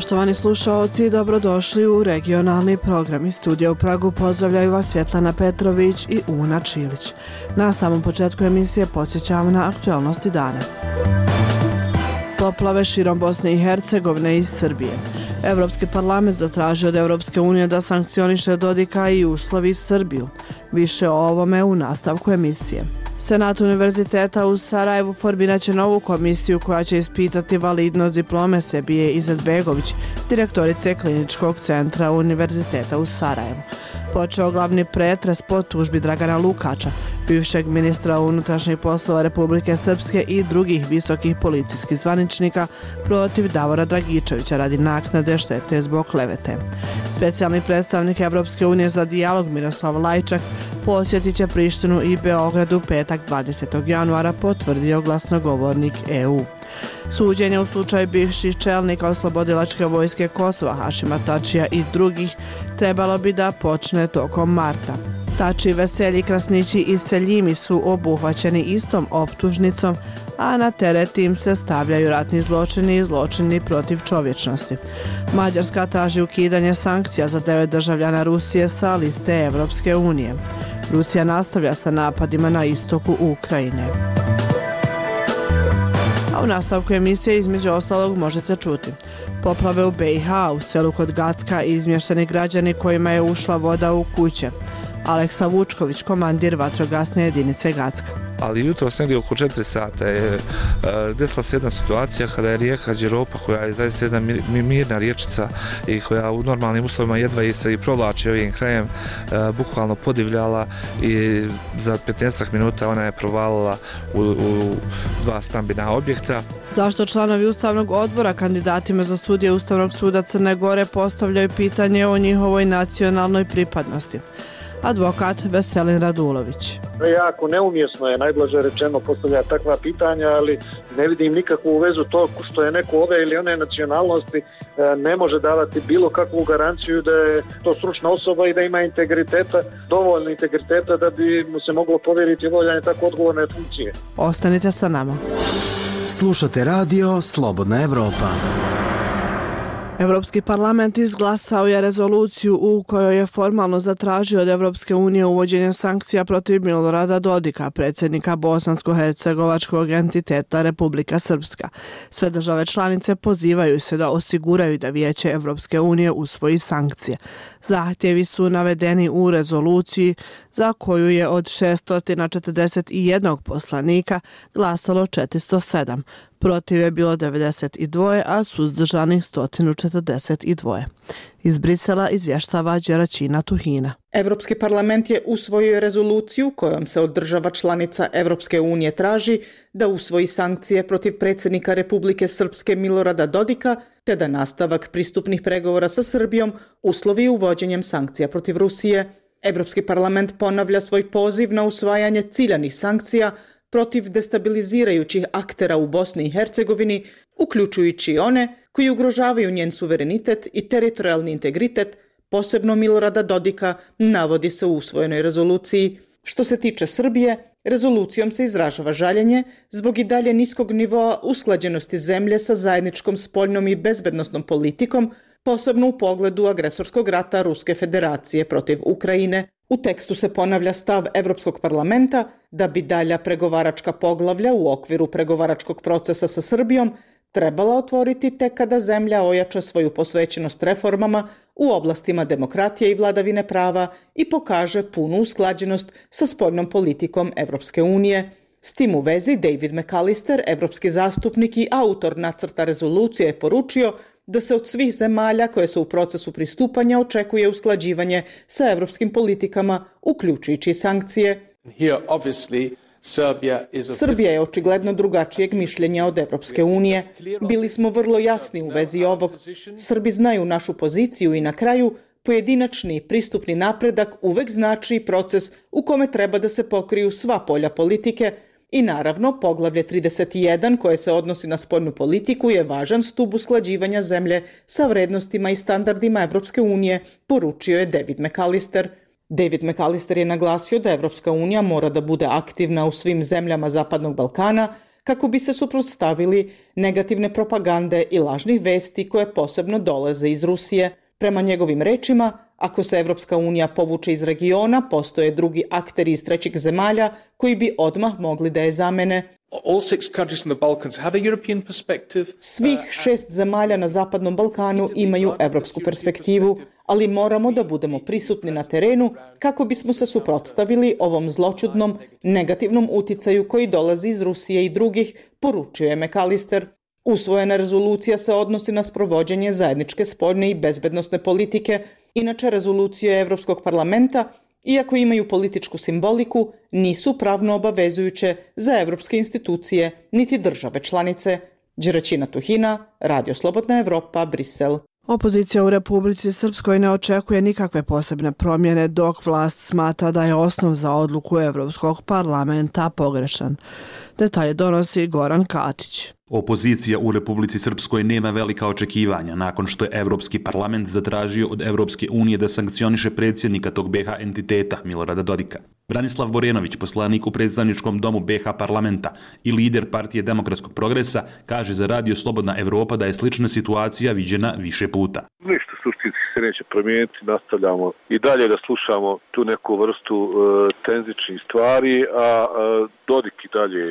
Poštovani slušaoci, dobrodošli u regionalni program iz studija u Pragu. Pozdravljaju vas Svjetlana Petrović i Una Čilić. Na samom početku emisije podsjećamo na aktualnosti dana. Poplave širom Bosne i Hercegovine i Srbije. Evropski parlament zatražio od Evropske unije da sankcioniše Dodika i uslovi Srbiju. Više o ovome u nastavku emisije. Senat Univerziteta u Sarajevu formiraće novu komisiju koja će ispitati validnost diplome Sebije Izetbegović, direktorice Kliničkog centra Univerziteta u Sarajevu. Počeo glavni pretres po tužbi Dragana Lukača, bivšeg ministra unutrašnjih poslova Republike Srpske i drugih visokih policijskih zvaničnika protiv Davora Dragičevića radi naknade štete zbog klevete. Specijalni predstavnik Evropske unije za dijalog Miroslav Lajčak posjetit će Prištinu i Beogradu petak 20. januara, potvrdio glasnogovornik EU. Suđenje u slučaju bivših čelnika oslobodilačke vojske Kosova, Hašima Tačija i drugih trebalo bi da počne tokom marta. Tači, Veselji, Krasnići i Seljimi su obuhvaćeni istom optužnicom, a na teret im se stavljaju ratni zločini i zločini protiv čovječnosti. Mađarska traži ukidanje sankcija za devet državljana Rusije sa liste Evropske unije. Rusija nastavlja sa napadima na istoku Ukrajine. A u nastavku emisije između ostalog možete čuti. Poplave u BiH, u selu kod Gacka i izmješteni građani kojima je ušla voda u kuće. Aleksa Vučković, komandir vatrogasne jedinice Gacka ali jutro negdje oko 4 sata je uh, desila se jedna situacija kada je rijeka Đeropa koja je zaista jedna mirna riječica i koja u normalnim uslovima jedva i se i provlači ovim krajem uh, bukvalno podivljala i za 15 minuta ona je provalila u, u dva stambina objekta. Zašto članovi Ustavnog odbora kandidatima za sudje Ustavnog suda Crne Gore postavljaju pitanje o njihovoj nacionalnoj pripadnosti? Advokat Veselin Radulović. Jako neumjesno je najblaže rečeno postavljati takva pitanja, ali ne vidim nikakvu vezu to što je neko ove ili one nacionalnosti e, ne može davati bilo kakvu garanciju da je to stručna osoba i da ima integriteta, dovoljno integriteta da bi mu se moglo povjeriti voljanje tako odgovorne funkcije. Ostanite sa nama. Slušate radio Slobodna Evropa. Evropski parlament izglasao je rezoluciju u kojoj je formalno zatražio od Evropske unije uvođenje sankcija protiv Milorada Dodika, predsjednika Bosansko-Hercegovačkog entiteta Republika Srpska. Sve države članice pozivaju se da osiguraju da vijeće Evropske unije usvoji sankcije. Zahtjevi su navedeni u rezoluciji za koju je od 641 poslanika glasalo 407. Protiv je bilo 92, a suzdržanih 142. Iz Brisela izvještava Đeraćina Tuhina. Evropski parlament je usvojio rezoluciju kojom se od država članica Evropske unije traži da usvoji sankcije protiv predsjednika Republike Srpske Milorada Dodika te da nastavak pristupnih pregovora sa Srbijom uslovi uvođenjem sankcija protiv Rusije. Evropski parlament ponavlja svoj poziv na usvajanje ciljanih sankcija protiv destabilizirajućih aktera u Bosni i Hercegovini, uključujući one koji ugrožavaju njen suverenitet i teritorijalni integritet, posebno Milorada Dodika, navodi se u usvojenoj rezoluciji. Što se tiče Srbije, rezolucijom se izražava žaljenje zbog i dalje niskog nivoa usklađenosti zemlje sa zajedničkom spoljnom i bezbednostnom politikom, posebno u pogledu agresorskog rata Ruske federacije protiv Ukrajine. U tekstu se ponavlja stav Evropskog parlamenta da bi dalja pregovaračka poglavlja u okviru pregovaračkog procesa sa Srbijom trebala otvoriti tek kada zemlja ojača svoju posvećenost reformama u oblastima demokratije i vladavine prava i pokaže punu usklađenost sa spoljnom politikom Evropske unije. S tim u vezi David McAllister, evropski zastupnik i autor nacrta rezolucije, je poručio da se od svih zemalja koje su u procesu pristupanja očekuje usklađivanje sa evropskim politikama, uključujući sankcije. Srbija je očigledno drugačijeg mišljenja od Evropske unije. Bili smo vrlo jasni u vezi ovog. Srbi znaju našu poziciju i na kraju pojedinačni pristupni napredak uvek znači proces u kome treba da se pokriju sva polja politike, I naravno, poglavlje 31 koje se odnosi na spoljnu politiku je važan stub usklađivanja zemlje sa vrednostima i standardima Evropske unije, poručio je David McAllister. David McAllister je naglasio da Evropska unija mora da bude aktivna u svim zemljama Zapadnog Balkana kako bi se suprotstavili negativne propagande i lažnih vesti koje posebno dolaze iz Rusije. Prema njegovim rečima, ako se Evropska unija povuče iz regiona, postoje drugi akteri iz trećih zemalja koji bi odmah mogli da je zamene. Svih šest zemalja na Zapadnom Balkanu imaju evropsku perspektivu, ali moramo da budemo prisutni na terenu kako bismo se suprotstavili ovom zločudnom, negativnom uticaju koji dolazi iz Rusije i drugih, poručuje McAllister. Usvojena rezolucija se odnosi na sprovođenje zajedničke spoljne i bezbednostne politike, inače rezolucije Evropskog parlamenta iako imaju političku simboliku, nisu pravno obavezujuće za evropske institucije niti države članice. Đeraćina Tuhina, Radio Slobodna Evropa, Brisel. Opozicija u Republici Srpskoj ne očekuje nikakve posebne promjene dok vlast smata da je osnov za odluku Evropskog parlamenta pogrešan. Detalje donosi Goran Katić. Opozicija u Republici Srpskoj nema velika očekivanja nakon što je Evropski parlament zatražio od Evropske unije da sankcioniše predsjednika tog BH entiteta Milorada Dodika. Branislav Borjenović, poslanik u predstavničkom domu BH parlamenta i lider partije demokratskog progresa, kaže za Radio Slobodna Evropa da je slična situacija viđena više puta. Ništa suštinski se neće promijeniti, nastavljamo i dalje da slušamo tu neku vrstu e, tenzičnih stvari, a e, Dodik i dalje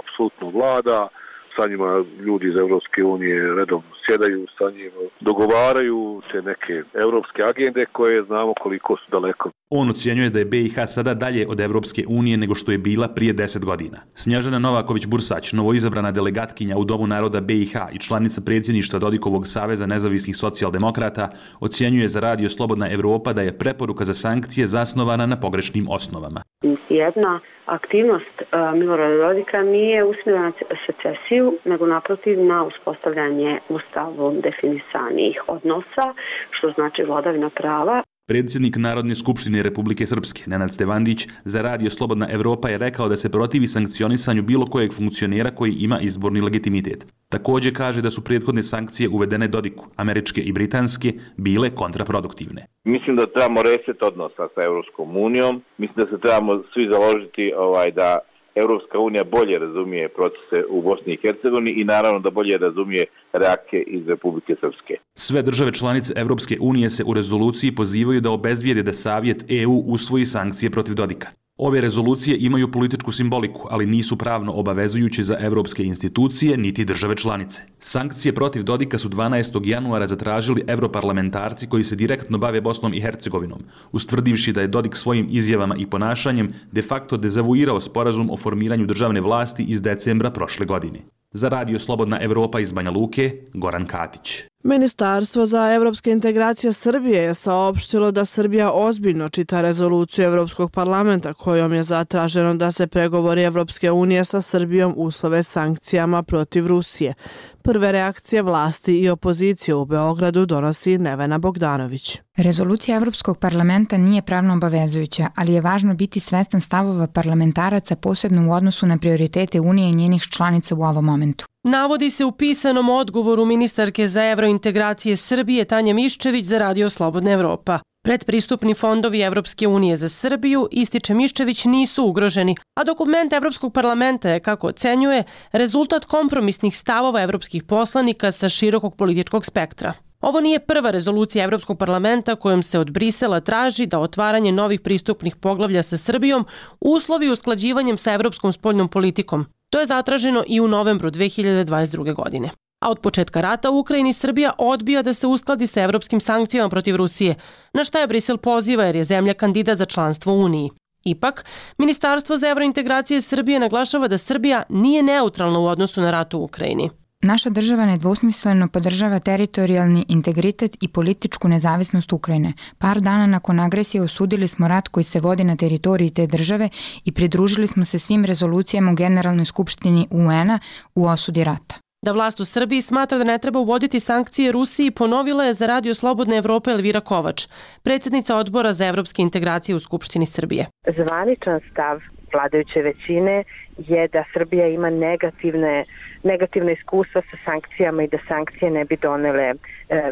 apsolutno vlada, sa njima ljudi iz Evropske unije redovno sjedaju sa njim, dogovaraju te neke evropske agende koje znamo koliko su daleko. On ocjenjuje da je BiH sada dalje od Evropske unije nego što je bila prije 10 godina. Snježana Novaković-Bursać, novoizabrana delegatkinja u Domu naroda BiH i članica predsjedništva Dodikovog saveza nezavisnih socijaldemokrata, ocjenjuje za radio Slobodna Evropa da je preporuka za sankcije zasnovana na pogrešnim osnovama. Jedna aktivnost uh, Milorada Dodika nije usmjerena na secesiju, nego naprotiv na uspostavljanje ustavom definisanih odnosa, što znači vladavina prava. Predsjednik Narodne skupštine Republike Srpske, Nenad Stevandić, za radio Slobodna Evropa je rekao da se protivi sankcionisanju bilo kojeg funkcionera koji ima izborni legitimitet. Također kaže da su prethodne sankcije uvedene Dodiku, američke i britanske, bile kontraproduktivne. Mislim da trebamo reset odnosa sa Evropskom unijom. Mislim da se trebamo svi založiti ovaj da Europska unija bolje razumije procese u Bosni i Hercegovini i naravno da bolje razumije reakcije iz Republike Srpske. Sve države članice Europske unije se u rezoluciji pozivaju da obezvijede da Savjet EU usvoji sankcije protiv Dodika. Ove rezolucije imaju političku simboliku, ali nisu pravno obavezujući za evropske institucije niti države članice. Sankcije protiv Dodika su 12. januara zatražili evroparlamentarci koji se direktno bave Bosnom i Hercegovinom, ustvrdivši da je Dodik svojim izjavama i ponašanjem de facto dezavuirao sporazum o formiranju državne vlasti iz decembra prošle godine. Za radio Slobodna Evropa iz Banja Luke, Goran Katić. Ministarstvo za evropske integracije Srbije je saopštilo da Srbija ozbiljno čita rezoluciju Evropskog parlamenta kojom je zatraženo da se pregovori Evropske unije sa Srbijom uslove sankcijama protiv Rusije. Prve reakcije vlasti i opozicije u Beogradu donosi Nevena Bogdanović. Rezolucija Evropskog parlamenta nije pravno obavezujuća, ali je važno biti svestan stavova parlamentaraca posebno u odnosu na prioritete Unije i njenih članica u ovom momentu. Navodi se u pisanom odgovoru ministarke za evrointegracije Srbije Tanja Miščević za Radio Slobodna Evropa. Predpristupni fondovi Evropske unije za Srbiju, ističe Miščević, nisu ugroženi, a dokument Evropskog parlamenta je, kako ocenjuje, rezultat kompromisnih stavova evropskih poslanika sa širokog političkog spektra. Ovo nije prva rezolucija Evropskog parlamenta kojom se od Brisela traži da otvaranje novih pristupnih poglavlja sa Srbijom uslovi usklađivanjem sa evropskom spoljnom politikom. To je zatraženo i u novembru 2022. godine. A od početka rata u Ukrajini Srbija odbija da se uskladi sa evropskim sankcijama protiv Rusije, na šta je Brisel poziva jer je zemlja kandida za članstvo u Uniji. Ipak, Ministarstvo za evrointegracije Srbije naglašava da Srbija nije neutralna u odnosu na rat u Ukrajini. Naša država nedvosmisleno podržava teritorijalni integritet i političku nezavisnost Ukrajine. Par dana nakon agresije osudili smo rat koji se vodi na teritoriji te države i pridružili smo se svim rezolucijama u Generalnoj skupštini UN-a u osudi rata. Da vlast u Srbiji smatra da ne treba uvoditi sankcije Rusiji ponovila je za Radio Slobodne Evrope Elvira Kovač, predsjednica odbora za evropske integracije u Skupštini Srbije. Zvaničan stav vladajuće većine je da Srbija ima negativne, negativne iskustva sa sankcijama i da sankcije ne bi donele e,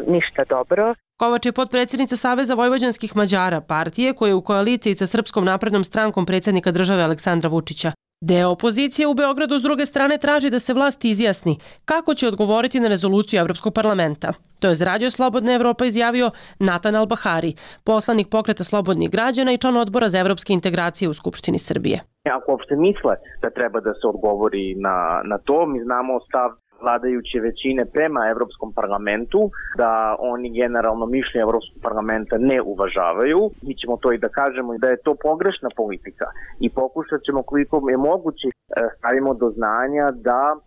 ništa dobro. Kovač je potpredsjednica Saveza Vojvođanskih Mađara, partije koje je u koaliciji sa Srpskom naprednom strankom predsjednika države Aleksandra Vučića. Deo opozicije u Beogradu s druge strane traži da se vlast izjasni kako će odgovoriti na rezoluciju Evropskog parlamenta. To je z Radio Slobodna Evropa izjavio Natan Albahari, poslanik pokreta slobodnih građana i član odbora za evropske integracije u Skupštini Srbije. Ako uopšte misle da treba da se odgovori na, na to, mi znamo stav vladajuće većine prema Evropskom parlamentu, da oni generalno mišljenje Evropskog parlamenta ne uvažavaju. Mi ćemo to i da kažemo da je to pogrešna politika i pokušat ćemo koliko je moguće e, stavimo do znanja da e,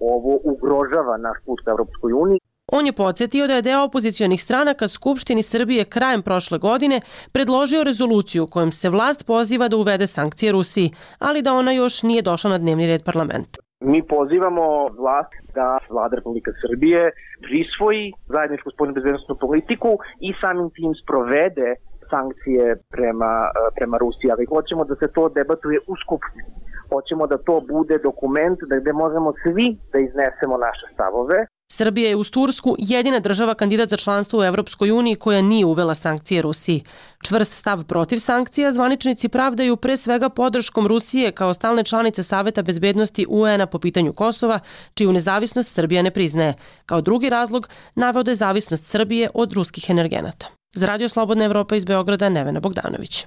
ovo ugrožava naš put ka Evropskoj uniji. On je podsjetio da je deo opozicijonih stranaka Skupštini Srbije krajem prošle godine predložio rezoluciju kojom se vlast poziva da uvede sankcije Rusiji, ali da ona još nije došla na dnevni red parlamenta. Mi pozivamo vlast da vlada Republika Srbije prisvoji zajedničku spoljnu bezbednostnu politiku i samim tim sprovede sankcije prema, eh, prema Rusiji, ali hoćemo da se to debatuje u Skupštini. Hoćemo da to bude dokument da gde možemo svi da iznesemo naše stavove. Srbija je uz Tursku jedina država kandidat za članstvo u Evropskoj uniji koja nije uvela sankcije Rusiji. Čvrst stav protiv sankcija zvaničnici pravdaju pre svega podrškom Rusije kao stalne članice Saveta bezbednosti UN-a po pitanju Kosova, čiju nezavisnost Srbija ne priznaje. Kao drugi razlog navode zavisnost Srbije od ruskih energenata. Za Radio Slobodna Evropa iz Beograda, Nevena Bogdanović.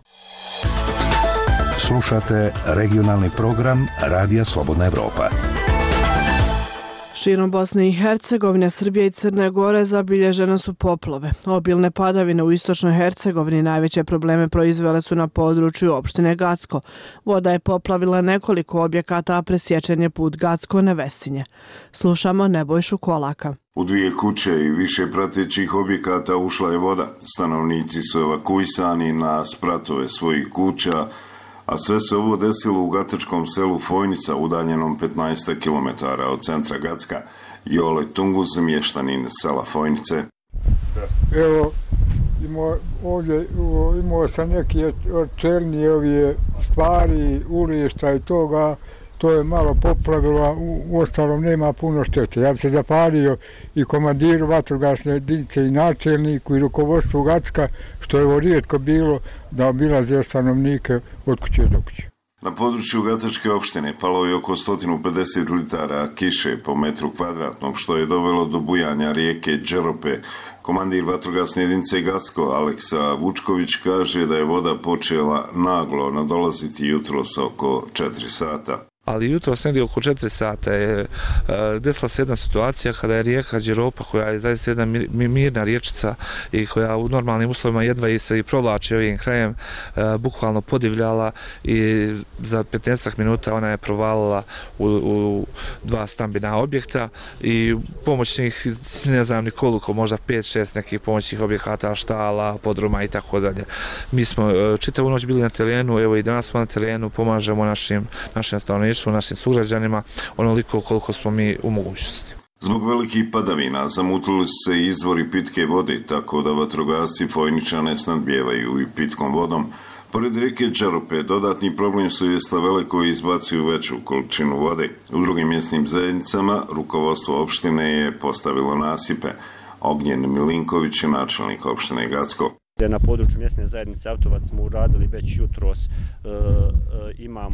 Slušate regionalni program Radija Slobodna Evropa. Širom Bosne i Hercegovine, Srbije i Crne Gore zabilježene su poplove. Obilne padavine u istočnoj Hercegovini najveće probleme proizvele su na području opštine Gacko. Voda je poplavila nekoliko objekata, a presječen je put Gacko-Nevesinje. Slušamo Nebojšu Kolaka. U dvije kuće i više pratećih objekata ušla je voda. Stanovnici su evakuisani na spratove svojih kuća, a sve se ovo desilo u gatačkom selu Fojnica, udaljenom 15 km od centra Gatska. Jole Tunguz, mještanin sela Fojnice. Evo, imao, ovdje, imao sam neke čelnije ovije stvari, ulišta i toga, to je malo popravilo, u, ostalom nema puno štete. Ja bi se zapalio i komandiru vatrogasne jedinice i načelniku i rukovodstvu Gacka, što je ovo rijetko bilo da obilaze stanovnike od kuće do kuće. Na području Gatačke opštine palo je oko 150 litara kiše po metru kvadratnom, što je dovelo do bujanja rijeke Đerope. Komandir vatrogasne jedinice Gasko, Aleksa Vučković, kaže da je voda počela naglo nadolaziti jutro sa oko 4 sata ali jutro s negdje oko 4 sata je e, desila se jedna situacija kada je rijeka Đeropa koja je zaista jedna mirna riječica i koja u normalnim uslovima jedva i se i provlači ovim krajem e, bukvalno podivljala i za 15 minuta ona je provalila u, u dva stambina objekta i pomoćnih ne znam nikoliko možda 5-6 nekih pomoćnih objekata štala, podruma i tako dalje. Mi smo e, čitavu noć bili na terenu evo i danas smo na terenu pomažemo našim, našim stanovnicima stanovništvu, našim sugrađanima, onoliko koliko smo mi u mogućnosti. Zbog velikih padavina zamutili se izvori pitke vode, tako da vatrogasci Fojničane snadbjevaju i pitkom vodom. Pored rijeke Čarope, dodatni problem su je stavele koje izbacuju veću količinu vode. U drugim mjesnim zajednicama rukovodstvo opštine je postavilo nasipe. Ognjen Milinković je načelnik opštine Gacko na području mjesne zajednice Autovac smo uradili već jutros e, e, imam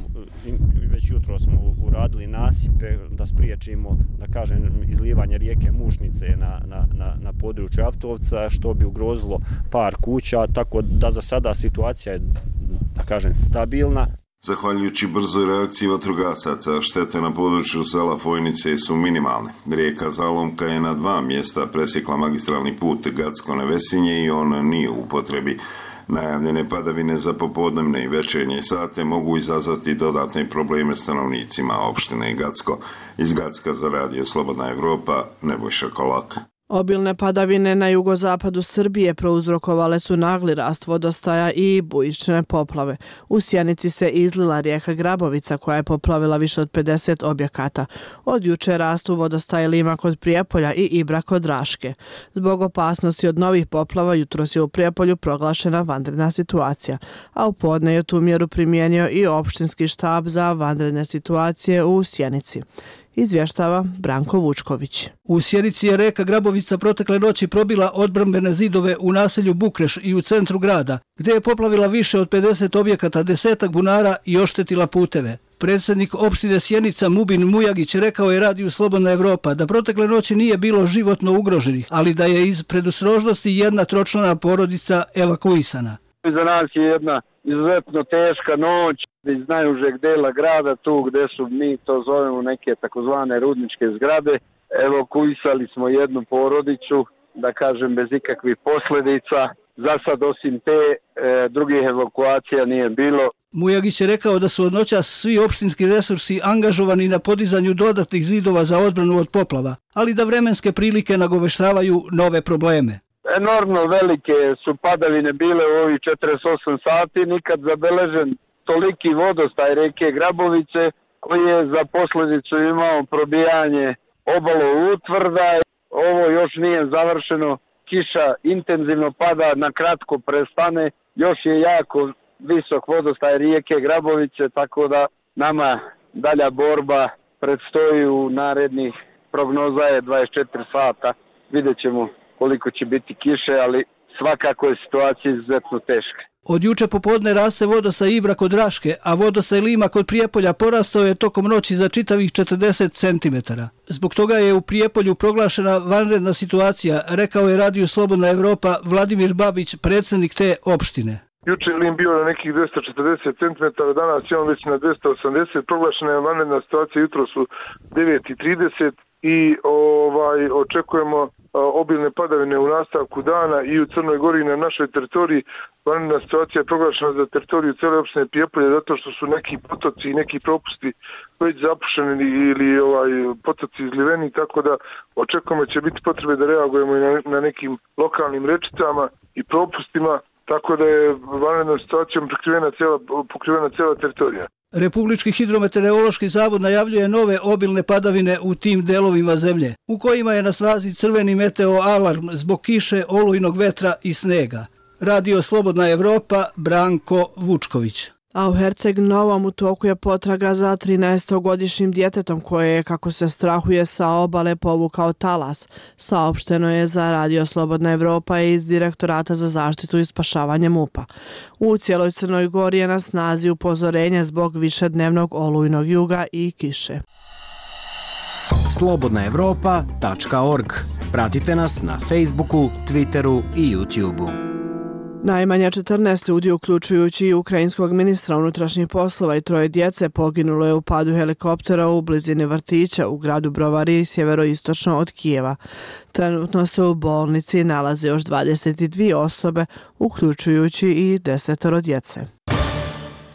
već jutro smo uradili nasipe da spriječimo da kažem izlivanje rijeke Mušnice na, na, na, na području Avtovca što bi ugrozilo par kuća tako da za sada situacija je da kažem stabilna. Zahvaljujući brzoj reakciji vatrogasaca, štete na području sela Fojnice su minimalne. Rijeka Zalomka je na dva mjesta presjekla magistralni put Gacko-Nevesinje i on nije u upotrebi. Najavljene padavine za popodnevne i večernje sate mogu izazvati dodatne probleme stanovnicima opštine Gacko. Iz Gacka za radio Slobodna Evropa, Nebojša Kolaka. Obilne padavine na jugozapadu Srbije prouzrokovale su nagli rast vodostaja i bujične poplave. U Sjenici se izlila rijeka Grabovica koja je poplavila više od 50 objekata. Od juče rastu vodostaje Lima kod Prijepolja i Ibra kod Raške. Zbog opasnosti od novih poplava jutro je u Prijepolju proglašena vanredna situacija, a u podne je tu mjeru primijenio i opštinski štab za vanredne situacije u Sjenici izvještava Branko Vučković. U Sjenici je reka Grabovica protekle noći probila odbrambene zidove u naselju Bukreš i u centru grada, gdje je poplavila više od 50 objekata, desetak bunara i oštetila puteve. Predsjednik opštine Sjenica Mubin Mujagić rekao je radiju Slobodna Evropa da protekle noći nije bilo životno ugroženih, ali da je iz predusrožnosti jedna tročlana porodica evakuisana. Za nas je jedna izuzetno teška noć iz najužeg dela grada, tu gde su mi to zovemo neke takozvane rudničke zgrade. Evakuisali smo jednu porodicu, da kažem bez ikakvih posledica. Za sad osim te e, drugih evakuacija nije bilo. Mujagić je rekao da su od noća svi opštinski resursi angažovani na podizanju dodatnih zidova za odbranu od poplava, ali da vremenske prilike nagoveštavaju nove probleme. Enormno velike su padavine bile u ovih 48 sati, nikad zabeležen toliki vodostaj reke Grabovice koji je za posljedicu imao probijanje obalo utvrda. Ovo još nije završeno, kiša intenzivno pada, na kratko prestane, još je jako visok vodostaj rijeke Grabovice, tako da nama dalja borba predstoji u narednih prognoza je 24 sata. Vidjet ćemo koliko će biti kiše, ali svakako je situacija izuzetno teška. Od juče popodne raste vodosa Ibra kod Raške, a vodosa Lima kod Prijepolja porastao je tokom noći za čitavih 40 cm. Zbog toga je u Prijepolju proglašena vanredna situacija, rekao je Radio Slobodna Evropa Vladimir Babić, predsjednik te opštine. Juče Lim bio na nekih 240 cm, danas je on već na 280, proglašena je vanredna situacija, jutro su 9.30 i ovaj očekujemo obilne padavine u nastavku dana i u Crnoj Gori na našoj teritoriji. Vanredna situacija je proglašena za teritoriju cele opštine Pijepolje zato što su neki potoci i neki propusti već zapušeni ili ovaj potoci izliveni, tako da očekujemo će biti potrebe da reagujemo i na, na nekim lokalnim rečicama i propustima, tako da je vanredna situacija pokrivena cela, pokrivena cela teritorija. Republički hidrometeorološki zavod najavljuje nove obilne padavine u tim delovima zemlje, u kojima je na snazi crveni meteo alarm zbog kiše, olujnog vetra i snega. Radio Slobodna Evropa, Branko Vučković. A u Herceg Novom u toku je potraga za 13-godišnjim djetetom koje je, kako se strahuje, sa obale povukao talas. Saopšteno je za Radio Slobodna Evropa iz Direktorata za zaštitu i spašavanje MUPA. U cijeloj Crnoj Gori je na snazi upozorenje zbog višednevnog olujnog juga i kiše. Slobodnaevropa.org Pratite nas na Facebooku, Twitteru i YouTubeu. Najmanje 14 ljudi, uključujući i ukrajinskog ministra unutrašnjih poslova i troje djece, poginulo je u padu helikoptera u blizini vrtića u gradu Brovari, sjeveroistočno od Kijeva. Trenutno se u bolnici nalaze još 22 osobe, uključujući i desetoro djece.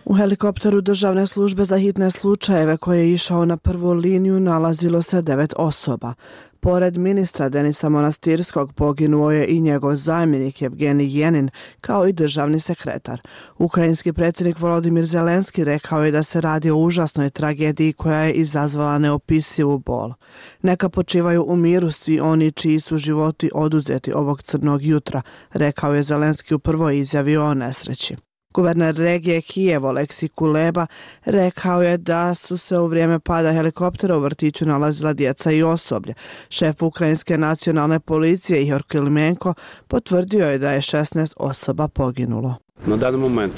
U helikopteru državne službe za hitne slučajeve koje je išao na prvu liniju nalazilo se devet osoba. Pored ministra Denisa Monastirskog poginuo je i njegov zamjenik Evgeni Jenin kao i državni sekretar. Ukrajinski predsjednik Volodimir Zelenski rekao je da se radi o užasnoj tragediji koja je izazvala neopisivu bol. Neka počivaju u miru svi oni čiji su životi oduzeti ovog crnog jutra, rekao je Zelenski u prvoj izjavi o nesreći. Guverner regije Kijevo, Leksi Kuleba, rekao je da su se u vrijeme pada helikoptera u vrtiću nalazila djeca i osoblje. Šef Ukrajinske nacionalne policije Ihor Kilimenko potvrdio je da je 16 osoba poginulo. Na dan moment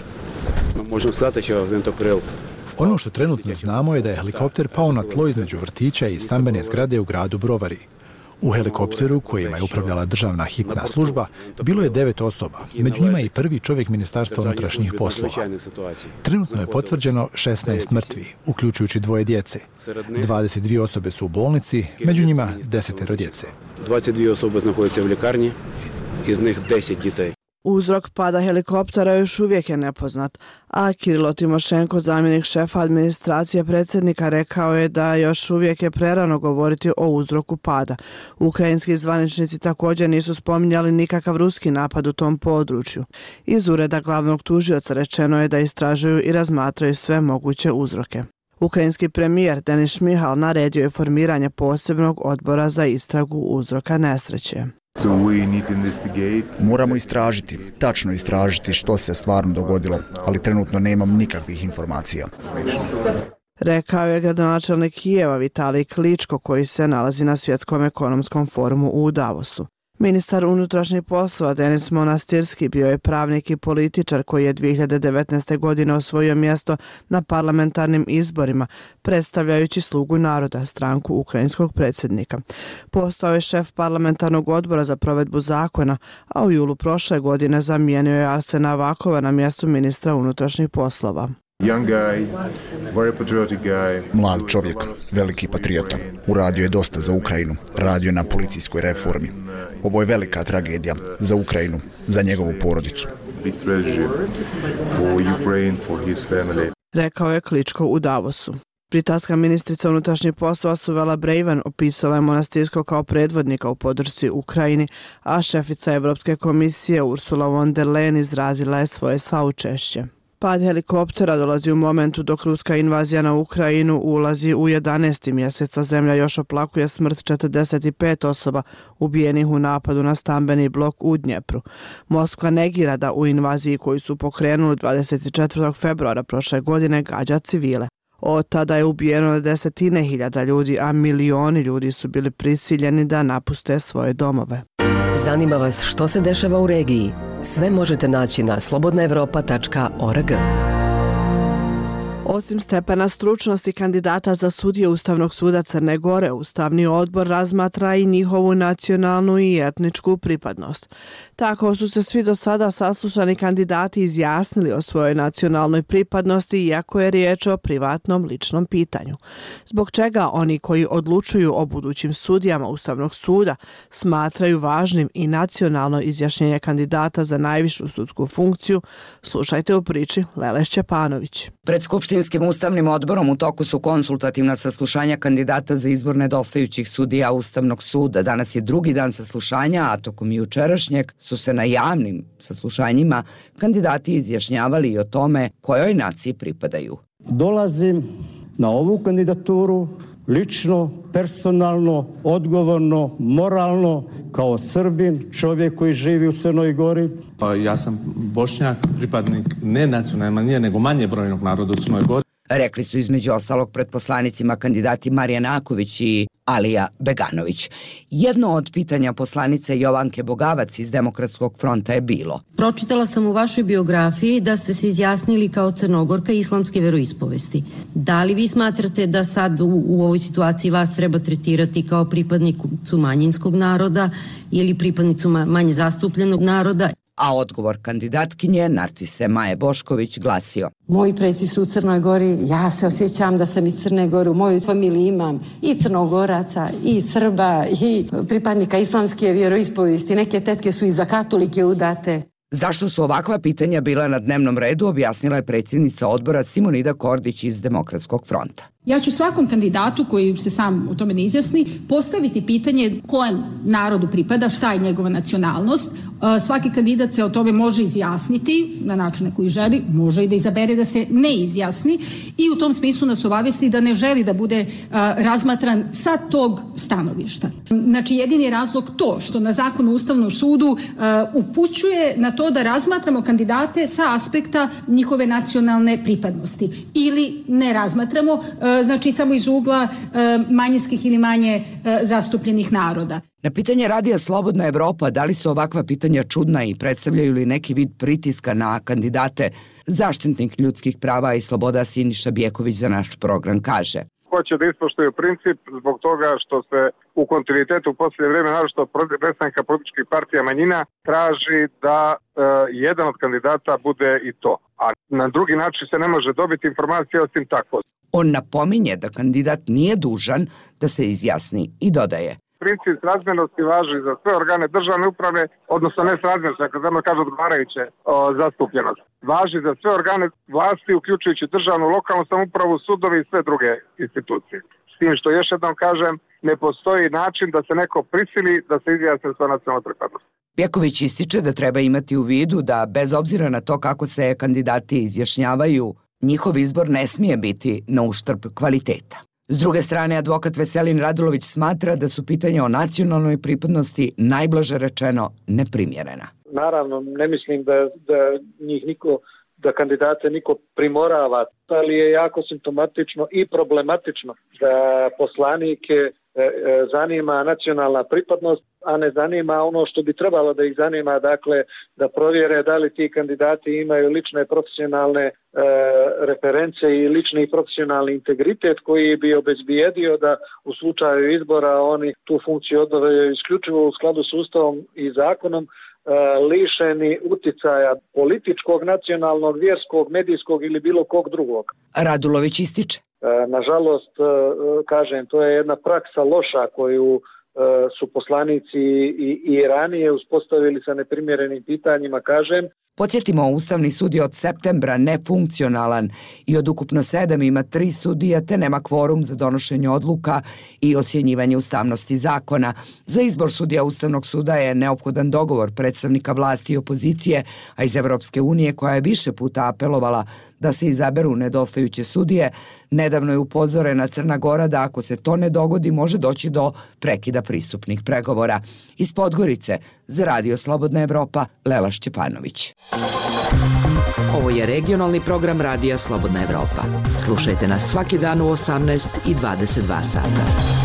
možemo stati će ventokril Ono što trenutno znamo je da je helikopter pao na tlo između vrtića i stambene zgrade u gradu Brovari. U helikopteru kojima je upravljala državna hitna služba bilo je devet osoba, među njima i prvi čovjek ministarstva unutrašnjih poslova. Trenutno je potvrđeno 16 mrtvi, uključujući dvoje djece. 22 osobe su u bolnici, među njima desetero djece. 22 osobe znaходяться u ljekarni, iz njih 10 djetej. Uzrok pada helikoptera još uvijek je nepoznat, a Kirilo Timošenko, zamjenik šefa administracije predsjednika, rekao je da još uvijek je prerano govoriti o uzroku pada. Ukrajinski zvaničnici također nisu spominjali nikakav ruski napad u tom području. Iz ureda glavnog tužioca rečeno je da istražuju i razmatraju sve moguće uzroke. Ukrajinski premijer Denis Mihal naredio je formiranje posebnog odbora za istragu uzroka nesreće. Moramo istražiti, tačno istražiti što se stvarno dogodilo, ali trenutno nemam nikakvih informacija. Rekao je gradonačelnik Kijeva Vitalij Kličko koji se nalazi na svjetskom ekonomskom forumu u Davosu. Ministar unutrašnjih poslova Denis Monastirski bio je pravnik i političar koji je 2019. godine osvojio mjesto na parlamentarnim izborima, predstavljajući slugu naroda, stranku ukrajinskog predsjednika. Postao je šef parlamentarnog odbora za provedbu zakona, a u julu prošle godine zamijenio je Arsena Vakova na mjestu ministra unutrašnjih poslova. Mlad čovjek, veliki patriota. Uradio je dosta za Ukrajinu. Radio je na policijskoj reformi. Ovo je velika tragedija za Ukrajinu, za njegovu porodicu. Rekao je Kličko u Davosu. Britanska ministrica unutrašnjih poslova Suvela Braven opisala je monastirsko kao predvodnika u podršci Ukrajini, a šefica Evropske komisije Ursula von der Leyen izrazila je svoje saučešće. Pad helikoptera dolazi u momentu dok ruska invazija na Ukrajinu ulazi u 11. mjeseca. Zemlja još oplakuje smrt 45 osoba ubijenih u napadu na stambeni blok u Dnjepru. Moskva negira da u invaziji koju su pokrenuli 24. februara prošle godine gađa civile. Od tada je ubijeno desetine hiljada ljudi, a milioni ljudi su bili prisiljeni da napuste svoje domove. Zanima vas što se dešava u regiji? Sve možete naći na slobodnaevropa.org. Osim stepena stručnosti kandidata za sudije Ustavnog suda Crne Gore, Ustavni odbor razmatra i njihovu nacionalnu i etničku pripadnost. Tako su se svi do sada saslušani kandidati izjasnili o svojoj nacionalnoj pripadnosti, iako je riječ o privatnom ličnom pitanju. Zbog čega oni koji odlučuju o budućim sudijama Ustavnog suda smatraju važnim i nacionalno izjašnjenje kandidata za najvišu sudsku funkciju, slušajte u priči Lele Šćepanović. Pred Skupštinskim ustavnim odborom u toku su konsultativna saslušanja kandidata za izbor nedostajućih sudija Ustavnog suda. Danas je drugi dan saslušanja, a tokom jučerašnjeg su se na javnim saslušanjima kandidati izjašnjavali i o tome kojoj naciji pripadaju. Dolazim na ovu kandidaturu lično, personalno, odgovorno, moralno, kao Srbin, čovjek koji živi u Crnoj Gori. Pa ja sam bošnjak, pripadnik ne nacionalne manije, nego manje brojnog naroda u Crnoj Gori. Rekli su između ostalog pred poslanicima kandidati Marija Naković i Alija Beganović. Jedno od pitanja poslanice Jovanke Bogavac iz Demokratskog fronta je bilo. Pročitala sam u vašoj biografiji da ste se izjasnili kao crnogorka islamske veroispovesti. Da li vi smatrate da sad u, u ovoj situaciji vas treba tretirati kao pripadnicu manjinskog naroda ili pripadnicu manje zastupljenog naroda? A odgovor kandidatkinje Narcise Maje Bošković glasio. Moji preci su u Crnoj Gori, ja se osjećam da sam iz Crne Gore, u mojoj familiji imam i crnogoraca, i Srba, i pripadnika islamske vjeroispovesti, neke tetke su i za katolike udate. Zašto su ovakva pitanja bila na dnevnom redu, objasnila je predsjednica odbora Simonida Kordić iz Demokratskog fronta. Ja ću svakom kandidatu koji se sam o tome ne izjasni postaviti pitanje kojem narodu pripada, šta je njegova nacionalnost. E, svaki kandidat se o tome može izjasniti na način na koji želi, može i da izabere da se ne izjasni i u tom smislu nas obavesti da ne želi da bude e, razmatran sa tog stanovišta. Znači, jedini razlog to što na zakonu Ustavnom sudu e, upućuje na to da razmatramo kandidate sa aspekta njihove nacionalne pripadnosti ili ne razmatramo znači samo iz ugla e, manjinskih ili manje e, zastupljenih naroda. Na pitanje radija Slobodna Evropa, da li su ovakva pitanja čudna i predstavljaju li neki vid pritiska na kandidate, zaštitnik ljudskih prava i sloboda Siniša Bjeković za naš program kaže hoće da ispoštuju princip zbog toga što se u kontinuitetu u posljednje vreme, naravno predstavnika političkih partija manjina, traži da jedan od kandidata bude i to. A na drugi način se ne može dobiti informacija osim tako. On napominje da kandidat nije dužan da se izjasni i dodaje. Princip razmjernosti važi za sve organe državne uprave, odnosno ne razmjernosti, ako zemlja kaže odgovarajuće zastupljenost. Važi za sve organe vlasti, uključujući državnu, lokalnu samupravu, sudovi i sve druge institucije. S tim što još jednom kažem, ne postoji način da se neko prisili da se izjasne sa nacionalnom pripadnosti. Pjeković ističe da treba imati u vidu da bez obzira na to kako se kandidati izjašnjavaju, njihov izbor ne smije biti na uštrb kvaliteta. S druge strane, advokat Veselin Radulović smatra da su pitanja o nacionalnoj pripadnosti najblaže rečeno neprimjerena. Naravno, ne mislim da, da njih niko da kandidate niko primorava, ali je jako simptomatično i problematično da poslanike E, e, zanima nacionalna pripadnost, a ne zanima ono što bi trebalo da ih zanima, dakle da provjere da li ti kandidati imaju lične profesionalne e, reference i lični i profesionalni integritet koji bi obezbijedio da u slučaju izbora oni tu funkciju odavljaju isključivo u skladu s ustavom i zakonom, lišeni uticaja političkog, nacionalnog, vjerskog, medijskog ili bilo kog drugog. Radulović ističe. E, nažalost, e, kažem, to je jedna praksa loša koju su poslanici i, i ranije uspostavili sa neprimjerenim pitanjima, kažem, Podsjetimo, Ustavni sud je od septembra nefunkcionalan i od ukupno sedam ima tri sudija te nema kvorum za donošenje odluka i ocjenjivanje ustavnosti zakona. Za izbor sudija Ustavnog suda je neophodan dogovor predstavnika vlasti i opozicije, a iz Evropske unije koja je više puta apelovala da se izaberu nedostajuće sudije, nedavno je upozorena Crna Gora da ako se to ne dogodi može doći do prekida pristupnih pregovora. Iz Podgorice, za Radio Slobodna Evropa, Lela Šćepanović. Ovo je regionalni program Radija Slobodna Evropa. Slušajte nas svaki dan u 18 i 22 sata.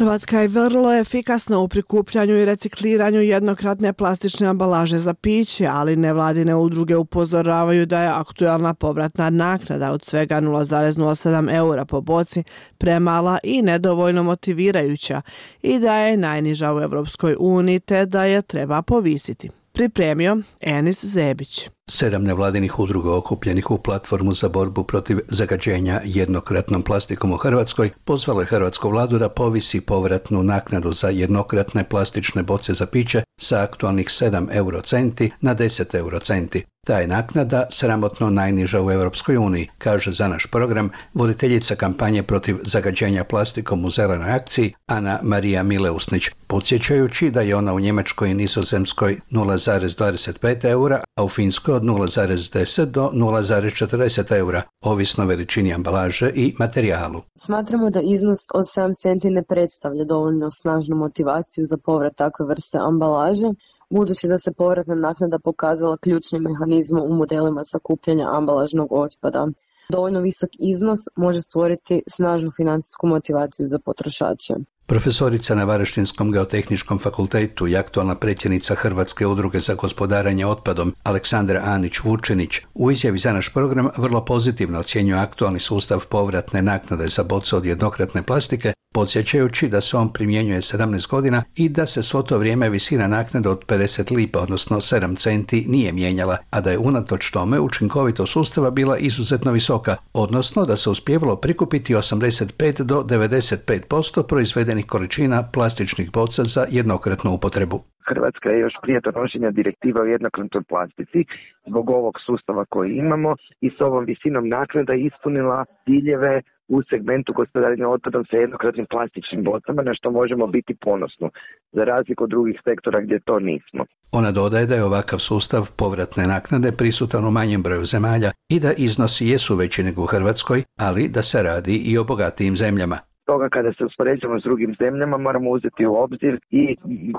Hrvatska je vrlo efikasna u prikupljanju i recikliranju jednokratne plastične ambalaže za piće, ali nevladine udruge upozoravaju da je aktualna povratna naknada od svega 0,07 eura po boci premala i nedovoljno motivirajuća i da je najniža u Evropskoj uniji te da je treba povisiti. Pripremio Enis Zebić. Sedam nevladinih udruga okupljenih u platformu za borbu protiv zagađenja jednokratnom plastikom u Hrvatskoj pozvalo je Hrvatsku vladu da povisi povratnu naknadu za jednokratne plastične boce za piće sa aktualnih 7 eurocenti na 10 eurocenti. Ta je naknada sramotno najniža u Europskoj uniji, kaže za naš program voditeljica kampanje protiv zagađenja plastikom u zelenoj akciji Ana Marija Mileusnić, podsjećajući da je ona u Njemačkoj i Nizozemskoj 0,25 eura, a u Finskoj od 0,10 do 0,40 eura, ovisno veličini ambalaže i materijalu. Smatramo da iznos od 7 centi ne predstavlja dovoljno snažnu motivaciju za povrat takve vrste ambalaže, budući da se povratna naknada pokazala ključnim mehanizmom u modelima sakupljanja ambalažnog otpada. Dovoljno visok iznos može stvoriti snažnu financijsku motivaciju za potrošače. Profesorica na Varaštinskom geotehničkom fakultetu i aktualna predsjednica Hrvatske udruge za gospodaranje otpadom Aleksandra Anić Vučenić u izjavi za naš program vrlo pozitivno ocjenjuje aktualni sustav povratne naknade za boce od jednokratne plastike, podsjećajući da se on primjenjuje 17 godina i da se svo to vrijeme visina naknade od 50 lipa, odnosno 7 centi, nije mijenjala, a da je unatoč tome učinkovito sustava bila izuzetno visoka, odnosno da se uspjevalo prikupiti 85 do 95% proizvedenih količina plastičnih boca za jednokratnu upotrebu. Hrvatska je još prije donošenja direktiva o jednokratnoj plastici zbog ovog sustava koji imamo i s ovom visinom naknada ispunila ciljeve u segmentu gospodarenja otpadom sa jednokratnim plastičnim bocama na što možemo biti ponosno, za razliku od drugih sektora gdje to nismo. Ona dodaje da je ovakav sustav povratne naknade prisutan u manjem broju zemalja i da iznosi jesu veći nego u Hrvatskoj, ali da se radi i o bogatijim zemljama toga kada se uspoređujemo s drugim zemljama moramo uzeti u obzir i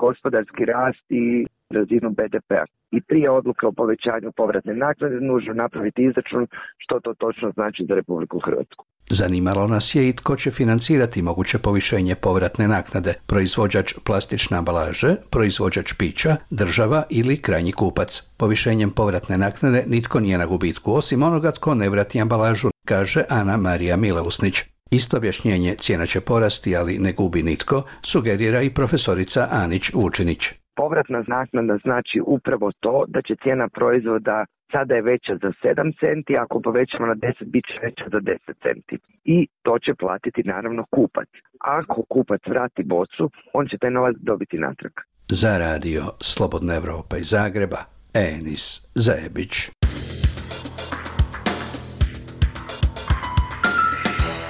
gospodarski rast i razinu BDP-a. I prije odluke o povećanju povratne naknade nužno napraviti izračun što to točno znači za Republiku Hrvatsku. Zanimalo nas je i tko će financirati moguće povišenje povratne naknade, proizvođač plastične ambalaže, proizvođač pića, država ili krajnji kupac. Povišenjem povratne naknade nitko nije na gubitku, osim onoga tko ne vrati ambalažu, kaže Ana Marija Mileusnić. Isto objašnjenje cijena će porasti, ali ne gubi nitko, sugerira i profesorica Anić Vučinić. Povratna naknada znači upravo to da će cijena proizvoda sada je veća za 7 centi, ako povećamo na 10, bit će veća za 10 centi. I to će platiti naravno kupac. Ako kupac vrati bocu, on će taj novac dobiti natrag. Za radio Slobodna Evropa iz Zagreba, Enis Zajebić.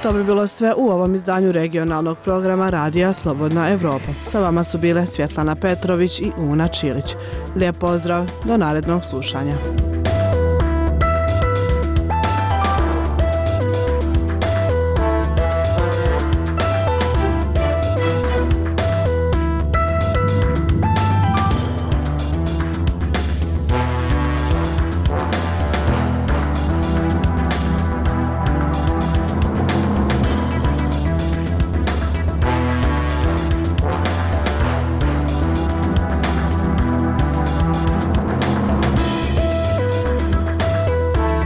To bi bilo sve u ovom izdanju regionalnog programa Radija Slobodna Evropa. Sa vama su bile Svjetlana Petrović i Una Čilić. Lijep pozdrav, do narednog slušanja.